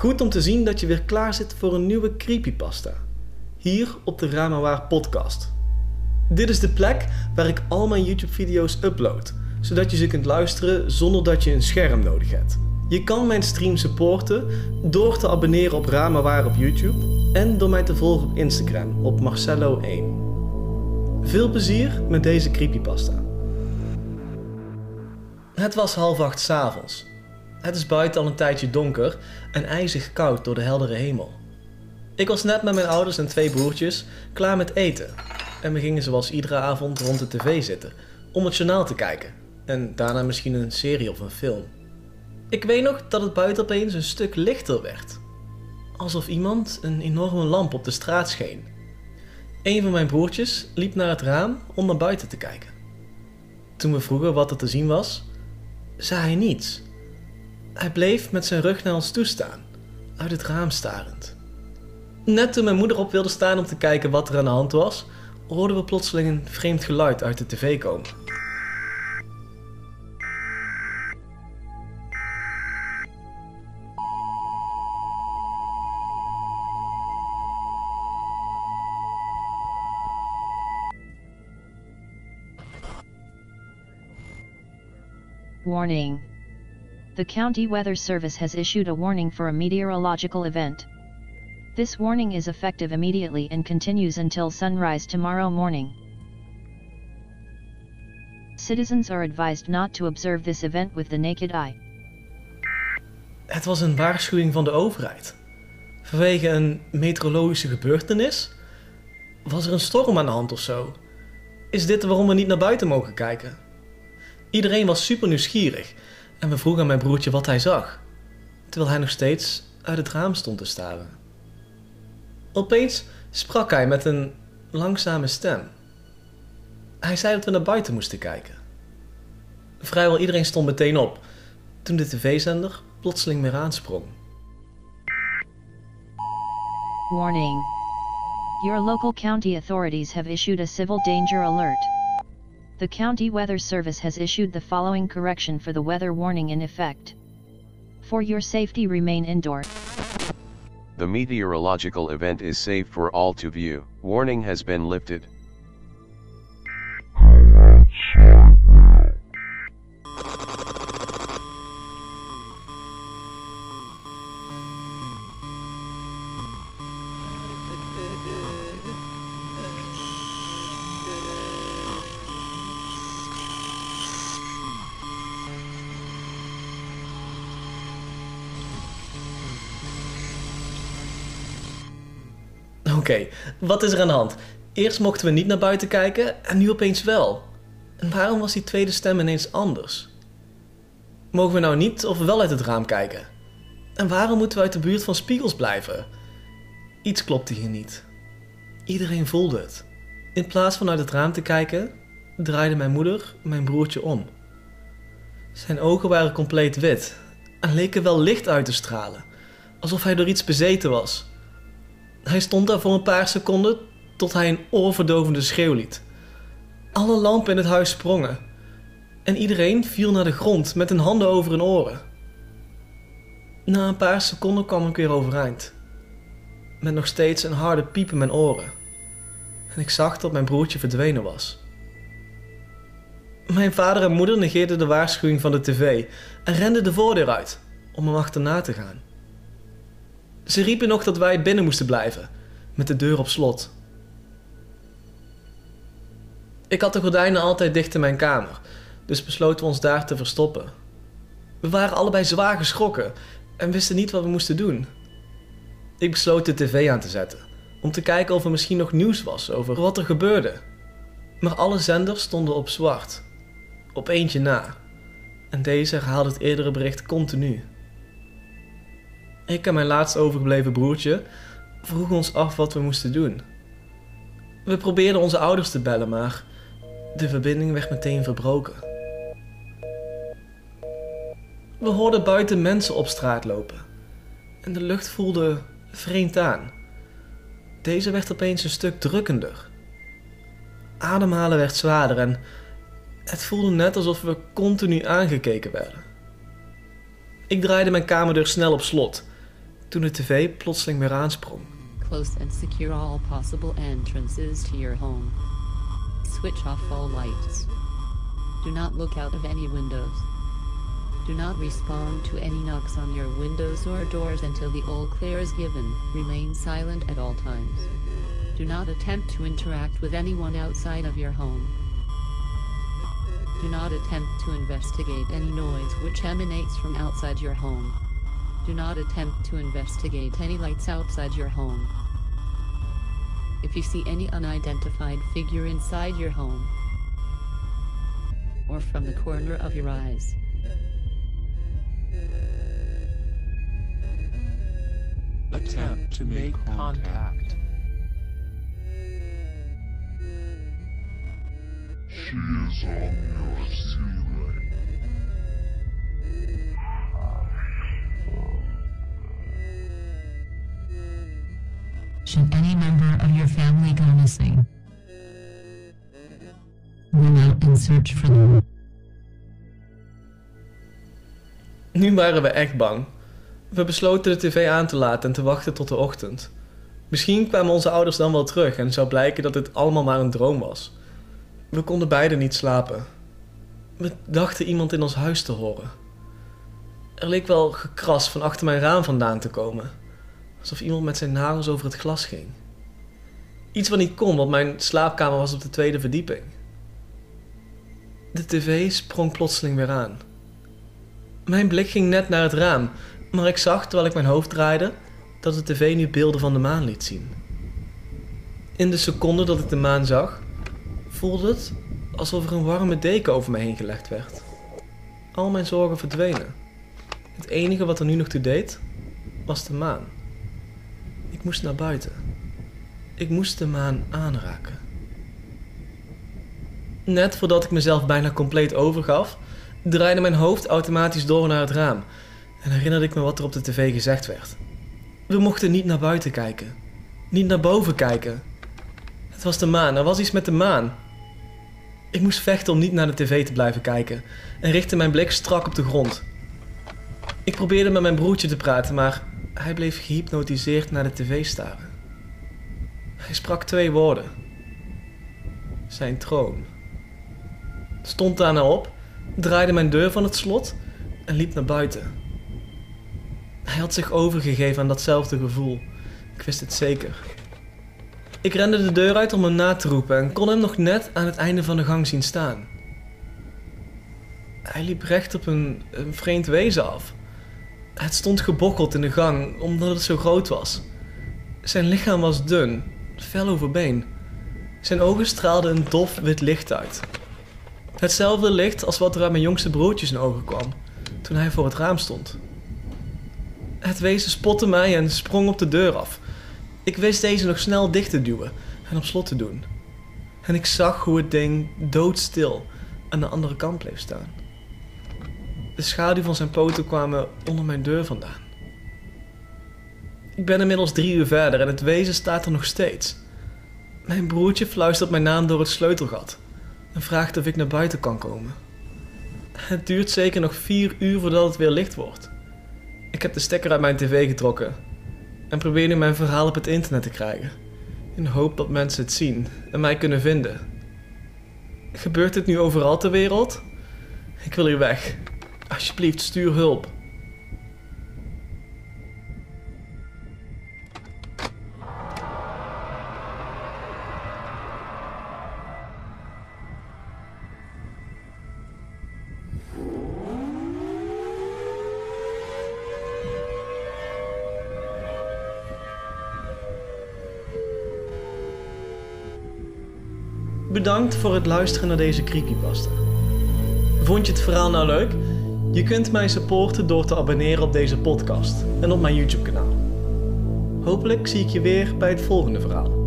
Goed om te zien dat je weer klaar zit voor een nieuwe creepypasta. Hier op de Ramawaar podcast. Dit is de plek waar ik al mijn YouTube video's upload, zodat je ze kunt luisteren zonder dat je een scherm nodig hebt. Je kan mijn stream supporten door te abonneren op Ramawaar op YouTube en door mij te volgen op Instagram op Marcello1. Veel plezier met deze creepypasta. Het was half acht s'avonds. Het is buiten al een tijdje donker en ijzig koud door de heldere hemel. Ik was net met mijn ouders en twee broertjes klaar met eten. En we gingen zoals iedere avond rond de tv zitten om het journaal te kijken. En daarna misschien een serie of een film. Ik weet nog dat het buiten opeens een stuk lichter werd. Alsof iemand een enorme lamp op de straat scheen. Een van mijn broertjes liep naar het raam om naar buiten te kijken. Toen we vroegen wat er te zien was, zei hij niets. Hij bleef met zijn rug naar ons toestaan, uit het raam starend. Net toen mijn moeder op wilde staan om te kijken wat er aan de hand was, hoorden we plotseling een vreemd geluid uit de tv komen. Warning. The County Weather Service has issued a warning for a meteorological event. This warning is effective immediately and continues until sunrise tomorrow morning. Citizens are advised not to observe this event with the naked eye. Het was een waarschuwing van de overheid. Vanwege een meteorologische gebeurtenis? Was er een storm aan de hand of zo? Is dit waarom we niet naar buiten mogen kijken? Iedereen was super nieuwsgierig en we vroegen aan mijn broertje wat hij zag, terwijl hij nog steeds uit het raam stond te staren. Opeens sprak hij met een langzame stem. Hij zei dat we naar buiten moesten kijken. Vrijwel iedereen stond meteen op toen de tv-zender plotseling weer aansprong. Warning. Your local county authorities have issued a civil danger alert. The County Weather Service has issued the following correction for the weather warning in effect. For your safety remain indoor. The meteorological event is safe for all to view. Warning has been lifted. Oké, wat is er aan de hand? Eerst mochten we niet naar buiten kijken en nu opeens wel. En waarom was die tweede stem ineens anders? Mogen we nou niet of wel uit het raam kijken? En waarom moeten we uit de buurt van spiegels blijven? Iets klopte hier niet. Iedereen voelde het. In plaats van uit het raam te kijken, draaide mijn moeder mijn broertje om. Zijn ogen waren compleet wit en leken wel licht uit te stralen, alsof hij door iets bezeten was. Hij stond daar voor een paar seconden tot hij een oorverdovende schreeuw liet. Alle lampen in het huis sprongen en iedereen viel naar de grond met hun handen over hun oren. Na een paar seconden kwam ik weer overeind, met nog steeds een harde piep in mijn oren. En ik zag dat mijn broertje verdwenen was. Mijn vader en moeder negeerden de waarschuwing van de tv en renden de voordeur uit om hem achterna te gaan. Ze riepen nog dat wij binnen moesten blijven, met de deur op slot. Ik had de gordijnen altijd dicht in mijn kamer, dus besloten we ons daar te verstoppen. We waren allebei zwaar geschrokken en wisten niet wat we moesten doen. Ik besloot de tv aan te zetten, om te kijken of er misschien nog nieuws was over wat er gebeurde. Maar alle zenders stonden op zwart, op eentje na, en deze herhaalde het eerdere bericht continu. Ik en mijn laatst overgebleven broertje vroegen ons af wat we moesten doen. We probeerden onze ouders te bellen, maar de verbinding werd meteen verbroken. We hoorden buiten mensen op straat lopen en de lucht voelde vreemd aan. Deze werd opeens een stuk drukkender. Ademhalen werd zwaarder en het voelde net alsof we continu aangekeken werden. Ik draaide mijn kamerdeur snel op slot toen de tv plotseling weer aansprong. Close and secure all possible entrances to your home. Switch off all lights. Do not look out of any windows. Do not respond to any knocks on your windows or doors until the all clear is given. Remain silent at all times. Do not attempt to interact with anyone outside of your home. Do not attempt to investigate any noise which emanates from outside your home. Do not attempt to investigate any lights outside your home. If you see any unidentified figure inside your home, or from the corner of your eyes, Attempt to make contact. She is on your ceiling. Should any of your family go missing, out and search for. Nu waren we echt bang. We besloten de tv aan te laten en te wachten tot de ochtend. Misschien kwamen onze ouders dan wel terug en zou blijken dat dit allemaal maar een droom was. We konden beiden niet slapen. We dachten iemand in ons huis te horen. Er leek wel gekras van achter mijn raam vandaan te komen. Alsof iemand met zijn nagels over het glas ging. Iets wat niet kon, want mijn slaapkamer was op de tweede verdieping. De tv sprong plotseling weer aan. Mijn blik ging net naar het raam, maar ik zag terwijl ik mijn hoofd draaide dat de tv nu beelden van de maan liet zien. In de seconde dat ik de maan zag, voelde het alsof er een warme deken over me heen gelegd werd. Al mijn zorgen verdwenen. Het enige wat er nu nog toe deed, was de maan. Ik moest naar buiten. Ik moest de maan aanraken. Net voordat ik mezelf bijna compleet overgaf, draaide mijn hoofd automatisch door naar het raam en herinnerde ik me wat er op de tv gezegd werd. We mochten niet naar buiten kijken, niet naar boven kijken. Het was de maan, er was iets met de maan. Ik moest vechten om niet naar de tv te blijven kijken en richtte mijn blik strak op de grond. Ik probeerde met mijn broertje te praten, maar hij bleef gehypnotiseerd naar de tv staren. Hij sprak twee woorden. Zijn troon. Stond daarna op, draaide mijn deur van het slot en liep naar buiten. Hij had zich overgegeven aan datzelfde gevoel. Ik wist het zeker. Ik rende de deur uit om hem na te roepen en kon hem nog net aan het einde van de gang zien staan. Hij liep recht op een, een vreemd wezen af. Het stond gebokkeld in de gang omdat het zo groot was. Zijn lichaam was dun, fel overbeen. Zijn ogen straalden een dof wit licht uit. Hetzelfde licht als wat er uit mijn jongste broertje zijn ogen kwam toen hij voor het raam stond. Het wezen spotte mij en sprong op de deur af. Ik wist deze nog snel dicht te duwen en op slot te doen. En ik zag hoe het ding doodstil aan de andere kant bleef staan. De schaduw van zijn poten kwamen onder mijn deur vandaan. Ik ben inmiddels drie uur verder en het wezen staat er nog steeds. Mijn broertje fluistert mijn naam door het sleutelgat en vraagt of ik naar buiten kan komen. Het duurt zeker nog vier uur voordat het weer licht wordt. Ik heb de stekker uit mijn tv getrokken en probeer nu mijn verhaal op het internet te krijgen. In hoop dat mensen het zien en mij kunnen vinden. Gebeurt dit nu overal ter wereld? Ik wil hier weg. Alsjeblieft, stuur hulp. Bedankt voor het luisteren naar deze creepypasta. Vond je het verhaal nou leuk? Je kunt mij supporten door te abonneren op deze podcast en op mijn YouTube kanaal. Hopelijk zie ik je weer bij het volgende verhaal.